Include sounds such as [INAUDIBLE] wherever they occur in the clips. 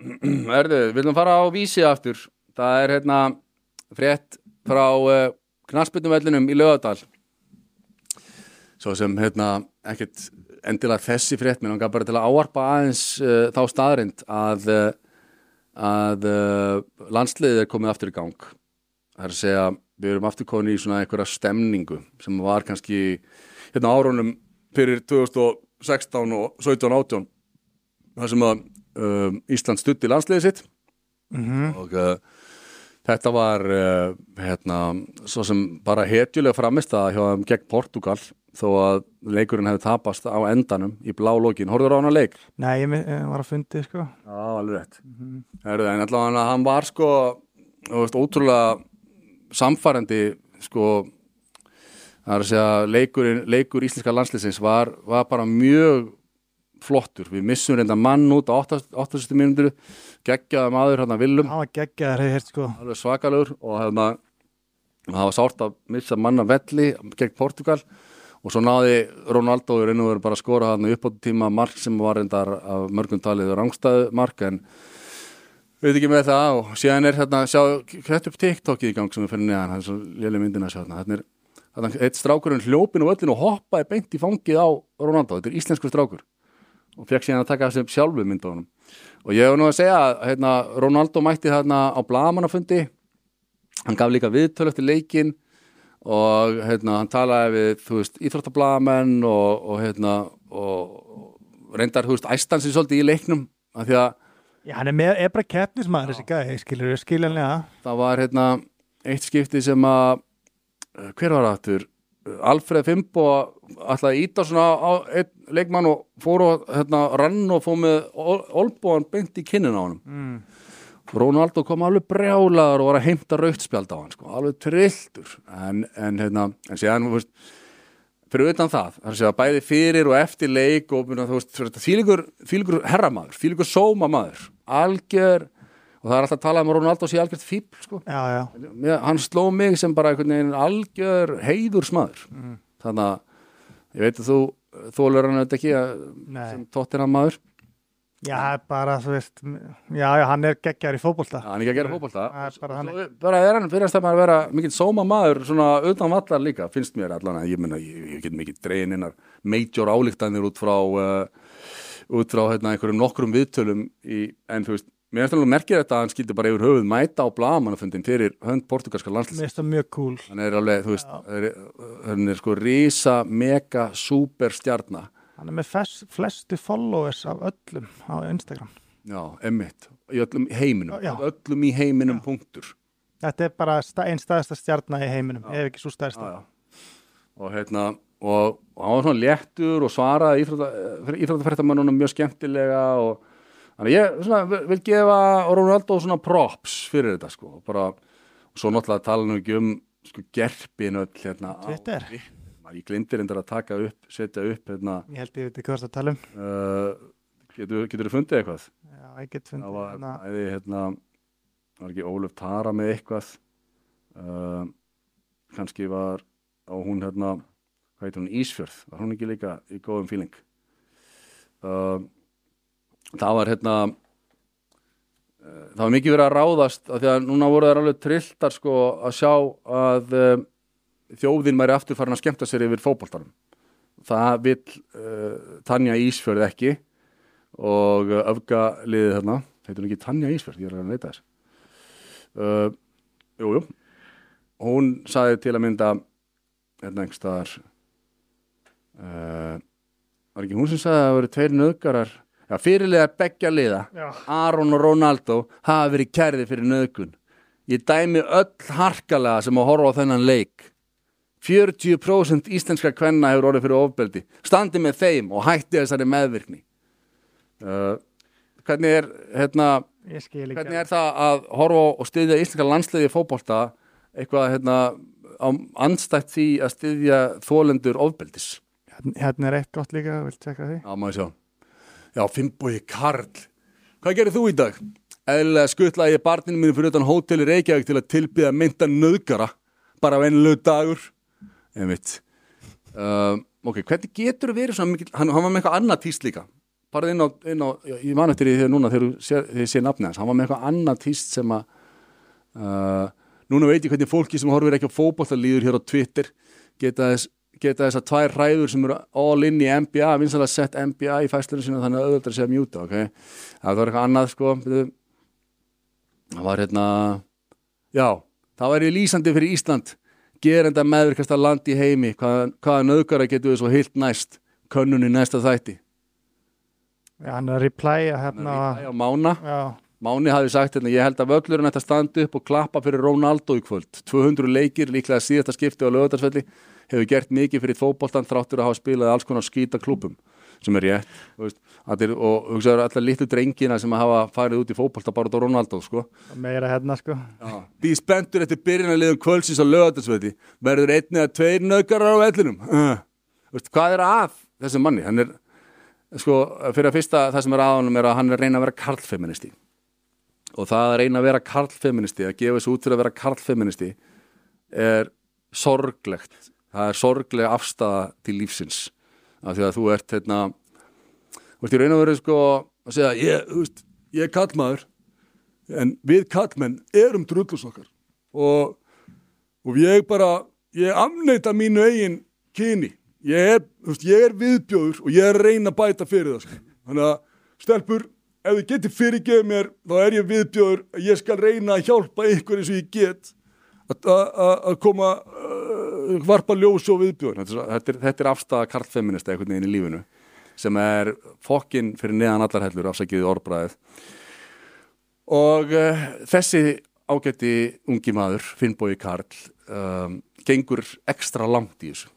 [CLEARS THROAT] Erðu, viljum fara á vísi aftur. Það er hérna frétt frá uh, knarsbytnuvellinum í Lögadal Svo sem hérna ekkert endilega þessi frétt mér langar bara til að áarpa aðeins uh, þá staðrind að uh, að uh, landsliðið er komið aftur í gang. Það er að segja við erum aftur komin í svona einhverja stemningu sem var kannski hérna árunum fyrir 2016 og 17 og 18 þar sem að um, Ísland stutti landsliðið sitt. Og uh, þetta var uh, hérna, svo sem bara hetjulega framist að hjá þeim gegn Portugal þó að leikurinn hefði tapast á endanum í blá lokin, horfður á hana leik? Nei, ég, ég var að fundi sko. Já, alveg rétt. Herðu, en allavega hann var sko veist, ótrúlega samfærandi sko það er að segja leikurinn, leikur íslenska landsliðsins var, var bara mjög flottur, við missum reynda mann út á 80 mínútur geggjaði maður hérna Willum. Hann var hér sko. Alveg svakalegur og hérna það var sárt að missa manna velli gegn Portugal og svo náði Ronaldo í raun og veru bara að skora hann upp á tíma mark sem var reyndar af mörgum talið rángstæðu mark en við veit ekki með það og síðan er hérna, sjá, þetta upp TikTokið í gang sem við fyrir neðan, það er svo lélega myndin að sjá hérna, hérna er hérna, eitt strákurinn hljópin og öllin og hoppaði beint í fangið á Ronaldo, þetta er íslenskur strákur og fekk síðan að taka þessi sjálfu mynd á honum og ég hef nú að segja að hérna, Ronaldo mætti þarna á blamanafundi hann gaf líka viðtöl eftir leikin og hérna, hann talaði við þú veist, íþróttablaðamenn og, og hérna og reyndar, þú veist, æstansi svolítið í leiknum af því að Já, hann er, með, bara keppnismæður þessi gæði, skilur við skiljanlega það var hérna eitt skipti sem að eh, hver var aftur Alfred Fimbo að íta svona á einn leikmann og fór og hérna rann og fór með ol- olbúan beint í kinnin á honum mm. Ronaldo kom alveg brjálaður og var að heimta rautspjald á hann sko, alveg trilltur en, en hérna, en síðan þú veist, fyrir utan það, það er að segja bæði fyrir og eftir leik og þú veist, þýlikur herramaður, þýlikur sómamaður algjör og það er alltaf að tala um að Ronaldo sé algjört fíbl sko. Hann sló mig sem bara algjör heiðursmaður. Mm. þannig að ég veit að þú þólur hann þetta ekki að, sem tóttir hann maður. Já, bara, þú veist Já, já, hann er geggjaður í fótbolta. Hann er fótbolta. Það er bara er hann fyrir að vera mikill sóma maður svona utan vallar líka, finnst mér allan að ég ég, ég get mikið dregin innar major álíktanir út frá uh, út frá hérna, einhverjum nokkrum viðtölum í, en þú veist, mér er alveg merkir þetta að hann skildi bara yfir höfuð mæta á blagamannafundin fyrir hönd portugalska landslýs Mér finnst það mjög cool. Hann er alveg, þú veist, er, hann er sko rísa, mega, super stjarna Hann er með fes, flestu followers af öllum á Instagram. Já, emmitt, í öllum heiminum. Já. öllum í heiminum punktur. Þetta er bara einn staðista stjarnar í heiminum ef ekki svo staðista já, já. og hérna og, og hann var svona léttur og svaraði íþróttafættamannunum mjög skemmtilega og þannig ég svona, vil, gefa Ronaldo svona props fyrir þetta sko. Og bara, og svo náttúrulega tala nú ekki um sko gerpin öll hérna á- Twitter. ég glindir endur að taka upp, setja upp hérna, Ég held ég veit ekki það að tala um. Uh, getur, þið fundið eitthvað? Já, ég get það fundið var hérna. æði hérna var ekki Ólöf Tara með eitthvað? Uh, kannski var á hún hérna hvað heitir hún? Ísfjörð, var hún ekki líka í góðum fíling uh, það var hérna uh, það var mikið verið að ráðast af því að núna voru þær alveg trilltar sko að sjá að uh, þjóðin væri aftur farin að skemmta sér yfir fótboltanum. Það vill uh, Tanja Ísfjörð ekki og uh, öfga liðið þarna. Heitir hún ekki Tanja Ísfjörð, ég er að leita þess. Uh, Jú, jú. Hún sagði til að mynda hérna einhvers staðar uh, var ekki hún sem sagði að það voru tveir nöðgarar já, fyrirliðar beggja liða Já. Aron og Ronaldo hafa verið kærði fyrir nöðgun ég dæmi öll harkalega sem að horfa á þennan leik. 40% íslenska kvenna hefur orðið fyrir ofbeldi. Standi með þeim og hætti þessari meðvirkni. Uh, hvernig er hérna, hvernig er það að horfa og styðja íslenska landsliði í fótbolta eitthvað hérna á andstætt því að styðja þólendur ofbeldis? Hérna- Hérna er eitt gott líka, vilt tjekka því? Já, maður sjá. Já, Finnbói Karl. Hvað gerir þú í dag? Eðlilega skuttlaði ég barninu mínu fyrir utan hóteli Reykjavík til að tilbyða mynda nöðgara. Bara venlulegu dagur. Ég veit. Uh, ok, hvernig getur þú verið svona mikil... Hann, hann var með eitthvað annað tíst líka. farið inn á, inn á ég man eftir því þegar núna þegar ég sé nafni hans, hann var með eitthvað annað tíst sem að uh, núna veit ég hvernig fólki sem horfir ekki á fótbolta líður hér á Twitter geta þess geta þess að tvær ræður sem eru all in í NBA, vinsalega sett NBA í fæslunum sína þannig að auðvitað sé að mjúta, ok? Það var eitthvað annað sko það var hérna já, það var í lýsandi fyrir Ísland. Gerenda meðvirkasta land í heimi. Hvaða, hvaða nöðgara getur við svo hilt næst? Könnunni næsta þætti. Já, hann er að replaya hérna. Þannig að Mána, Já, Máni hafi sagt hérna, ég held að völlurinn ætti að standa upp og klappa fyrir Ronaldo í kvöld. 200 leikir, líklega síðasta skipti á lögutarsvelli, hefur gert mikið fyrir fótboltan þráttur að hafa spilað alls konar skýta klubum sem er rétt veist, allir, og hugsaður allar litlu drengina sem hafa farið út í fótbolta bara á Ronaldo sko. meira hérna sko. Því spenntur eftir byrjunarliðum kvöldsins á lögatarsvelli verður einni að tveir nöðgarar á vellinum? Uh. veist, hvað er að þessum manni? Hann er, sko, fyrir að fyrsta það sem er að honum er að hann er reyna að vera karlfeministi og það að reyna að vera karlfeministi að gefa þessu út fyrir að vera karlfeministi er sorglegt. Það er sorglega afstafa til lífsins. Af því að þú ert hérna þú ert í raun og veru sko að segja ég, þú veist, ég er kallmaður en við kallmenn erum drullusokkar og, og ég bara ég afneita mínu eigin kyni. Ég er, þú veist, ég er viðbjóður og ég er að reyna að bæta fyrir það sko. þannig að stelpur ef þið getur fyrirgeð mér þá er ég viðbjóður að ég skal reyna að hjálpa ykkur eins og ég get að- að að koma uh, varpa ljós og viðbjóður þetta, er- þetta, er- afstæða karlfeminista einhvern veginn í lífinu sem er fokkin fyrir neðan allar hellur afsækið orðbræðið og uh, þessi ágætti ungi maður, Finnbói Karl um, gengur ekstra langt í þessu.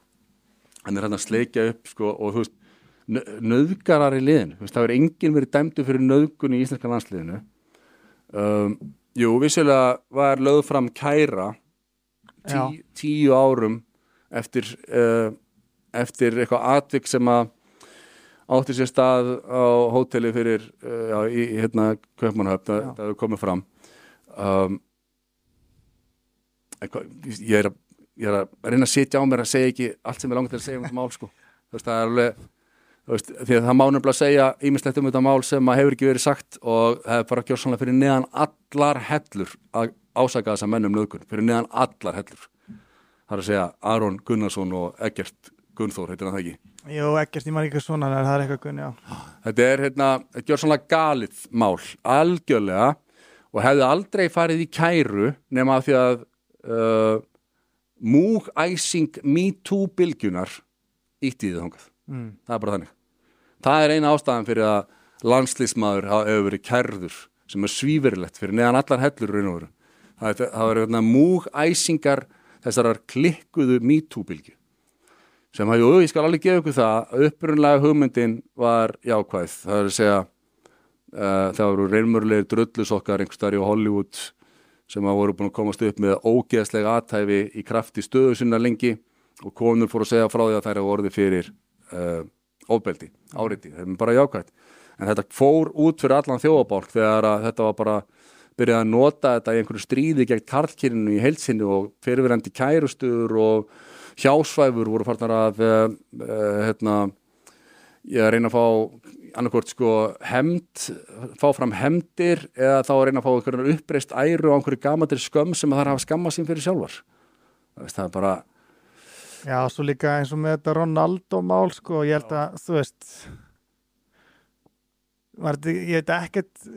Hann er hann að sleikja upp sko, og þú veist, nöðgarar í liðinu, það er enginn verið dæmdu fyrir nöðgun í íslenska landsliðinu. Um, Jú, vissulega var lögð fram kæra tí, tíu árum eftir uh, eftir eitthvað atvik sem að átti sér stað á hóteli fyrir uh, já, í í, hérna Kaupmannhöfn, það, hefur komið fram. Um, eitthvað, ég er að ég er að reyna að sitja á mér að segja ekki allt sem ég langar til að segja um þetta mál sko. [LAUGHS] þú veist, það er alveg veist, því að það má nefnilega segja ímislegt um þetta mál sem að hefur ekki verið sagt og það er bara gjörsanlega fyrir neðan allar hellur að ásaka þessa mennum nöðgun, fyrir neðan allar hellur það er að segja Aron Gunnarsson og Eggert Gunnþór, heitir hann það ekki Jú, ekkert, ég maður ekki svona, það er eitthvað gunni, já. Þetta er hérna, gjörsanlega galið mál, algjörlega og hefði aldrei farið í kæru nema því að uh, múgæsing MeToo bylgjunar ítti í þið þangað. Mm. Það er bara þannig. Það er eina ástæðan fyrir að landslýsmaður hafa hefur verið kærður sem er svíverilegt fyrir neðan allar hellur raun og veru. Það, er- það var hérna múgæsingar þessarar klikkuðu bylgju sem að, jú, ég skal alveg gefa ykkur það að upprunlega hugmyndin var jákvæð, það er að segja uh, það voru reynmörlega drullusokkar einhvers staðar í Hollywood sem að voru búin að komast upp með ógeðslega aðtæfi í krafti stöðu sinna lengi og konur fóru að segja frá því að þær hafa orðið fyrir uh, ofbeldi, áriti, það er bara jákvæð en þetta fór út fyrir allan þjóðabálk þegar að þetta var bara byrjað að nota þetta í einhverju stríði gegn karlkyrinu í heilsinni og fyrirverandi kærustur og hjásvæfur voru farnar að uh, uh, hérna ég að reyna að fá annarkvort sko hemd, fá fram hemdir eða þá að reyna að fá einhverjum uppreist æru á einhverju gamandir skömm sem að það hafa skammað sín fyrir sjálfar. Það er bara Já, svo líka eins og með þetta Ronaldo mál, sko, ég held að, þú veist, var þetta, ég veit ekkert,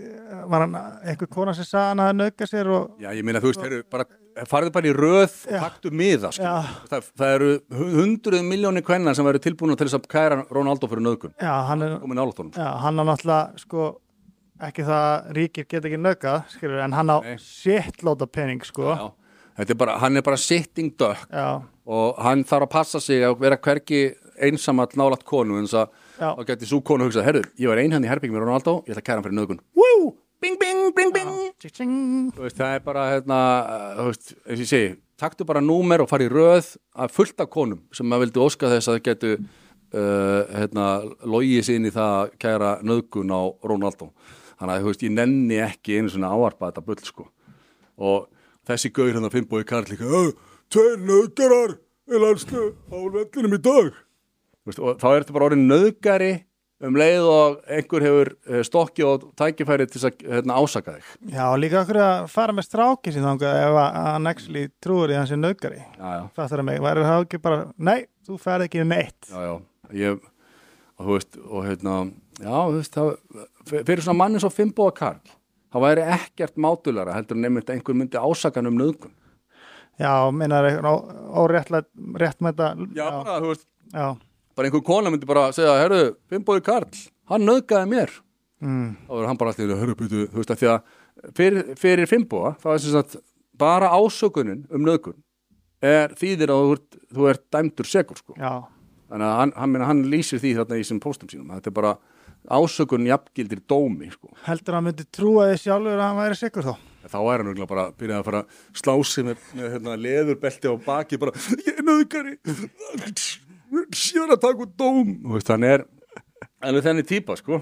var hann eitthvað kona sem sagði hann að nauka sér og, Já, ég meina, þú veist, heru, bara, farðu bara í röð Já. taktu miða, sko. Já. Það, það eru hundruð miljónir kvenna sem væru tilbúin til þess að kæra Ronaldo fyrir nöðgun. já, hann er, honum. já, hann er náttúrulega, sko, ekki það að ríkir geta ekki naukað, skilur, en hann á Nei. shitload af pening, sko, Já. Þetta er bara, hann er bara sitting duck já, og hann þarf að passa sig að vera hverki einsamall nálat konu en þess að þá geti svo konu hugsað, herru, ég var einhann í herbyggjum með Ronaldo, ég ætla að kæra hann fyrir nöðgun. Woo! Bing, bing, bing, bing! Veist, það er bara, hérna, veist, eins og ég segi, taktu bara númer og fara í röð að fullt af konum sem að vildu óska þess að getu, uh, hérna, logið inn í það að kæra nöðgun á Ronaldo. Þannig að, veist, ég nenni ekki einu svona áarpa þetta bull, sko. Og þessi gaur hérna Finnbói Karl líka, "Ö, tveir nöðgarar er landslu á vellinum í dag. Þú Veist, og þá er þetta bara orðin nöðgari um leið og einhver hefur eh, stokki og tækifæri til að hérna, ásaka þig Já, líka okkur að fara með stráki sín þangað ef að hann actually trúur í hans naukari. já, já, Fattar það mig, væri það ekki bara, nei, þú ferð ekki neitt. já, já ég, og þú veist, og hérna já, þú veist, það, fyrir svona manni svo Fimboa Karl, það væri ekkert mátulara heldur nefnir einhver myndi ásaka hann um nöðgun Já, óréttlega, rétt með þetta. já, bara, þú veist, Já, bara einhver kona myndi bara segja, herru, Fimboa Karl hann nöðgaði mér mm, þá er hann bara alltaf, herru, byrju, þú veist, að því að fyrir, fyrir Fimboa, það er sem sagt bara ásökunin um nöðgun er þýðir að þú ert, þú ert dæmdur segur, sko já, þannig að hann, hann, hann lýsir því þarna í þessum póstum sínum þetta er bara ásökun jafngildir dómi sko. heldur hann myndi trúa því sjálfur að hann væri sikur þá. Þá er hann örugglega bara að byrja að fara að slá sig með, með hérna, leðurbelti á baki bara, ég er nöðgari ég er að taka út dóm. Hann er hann er þenni típa sko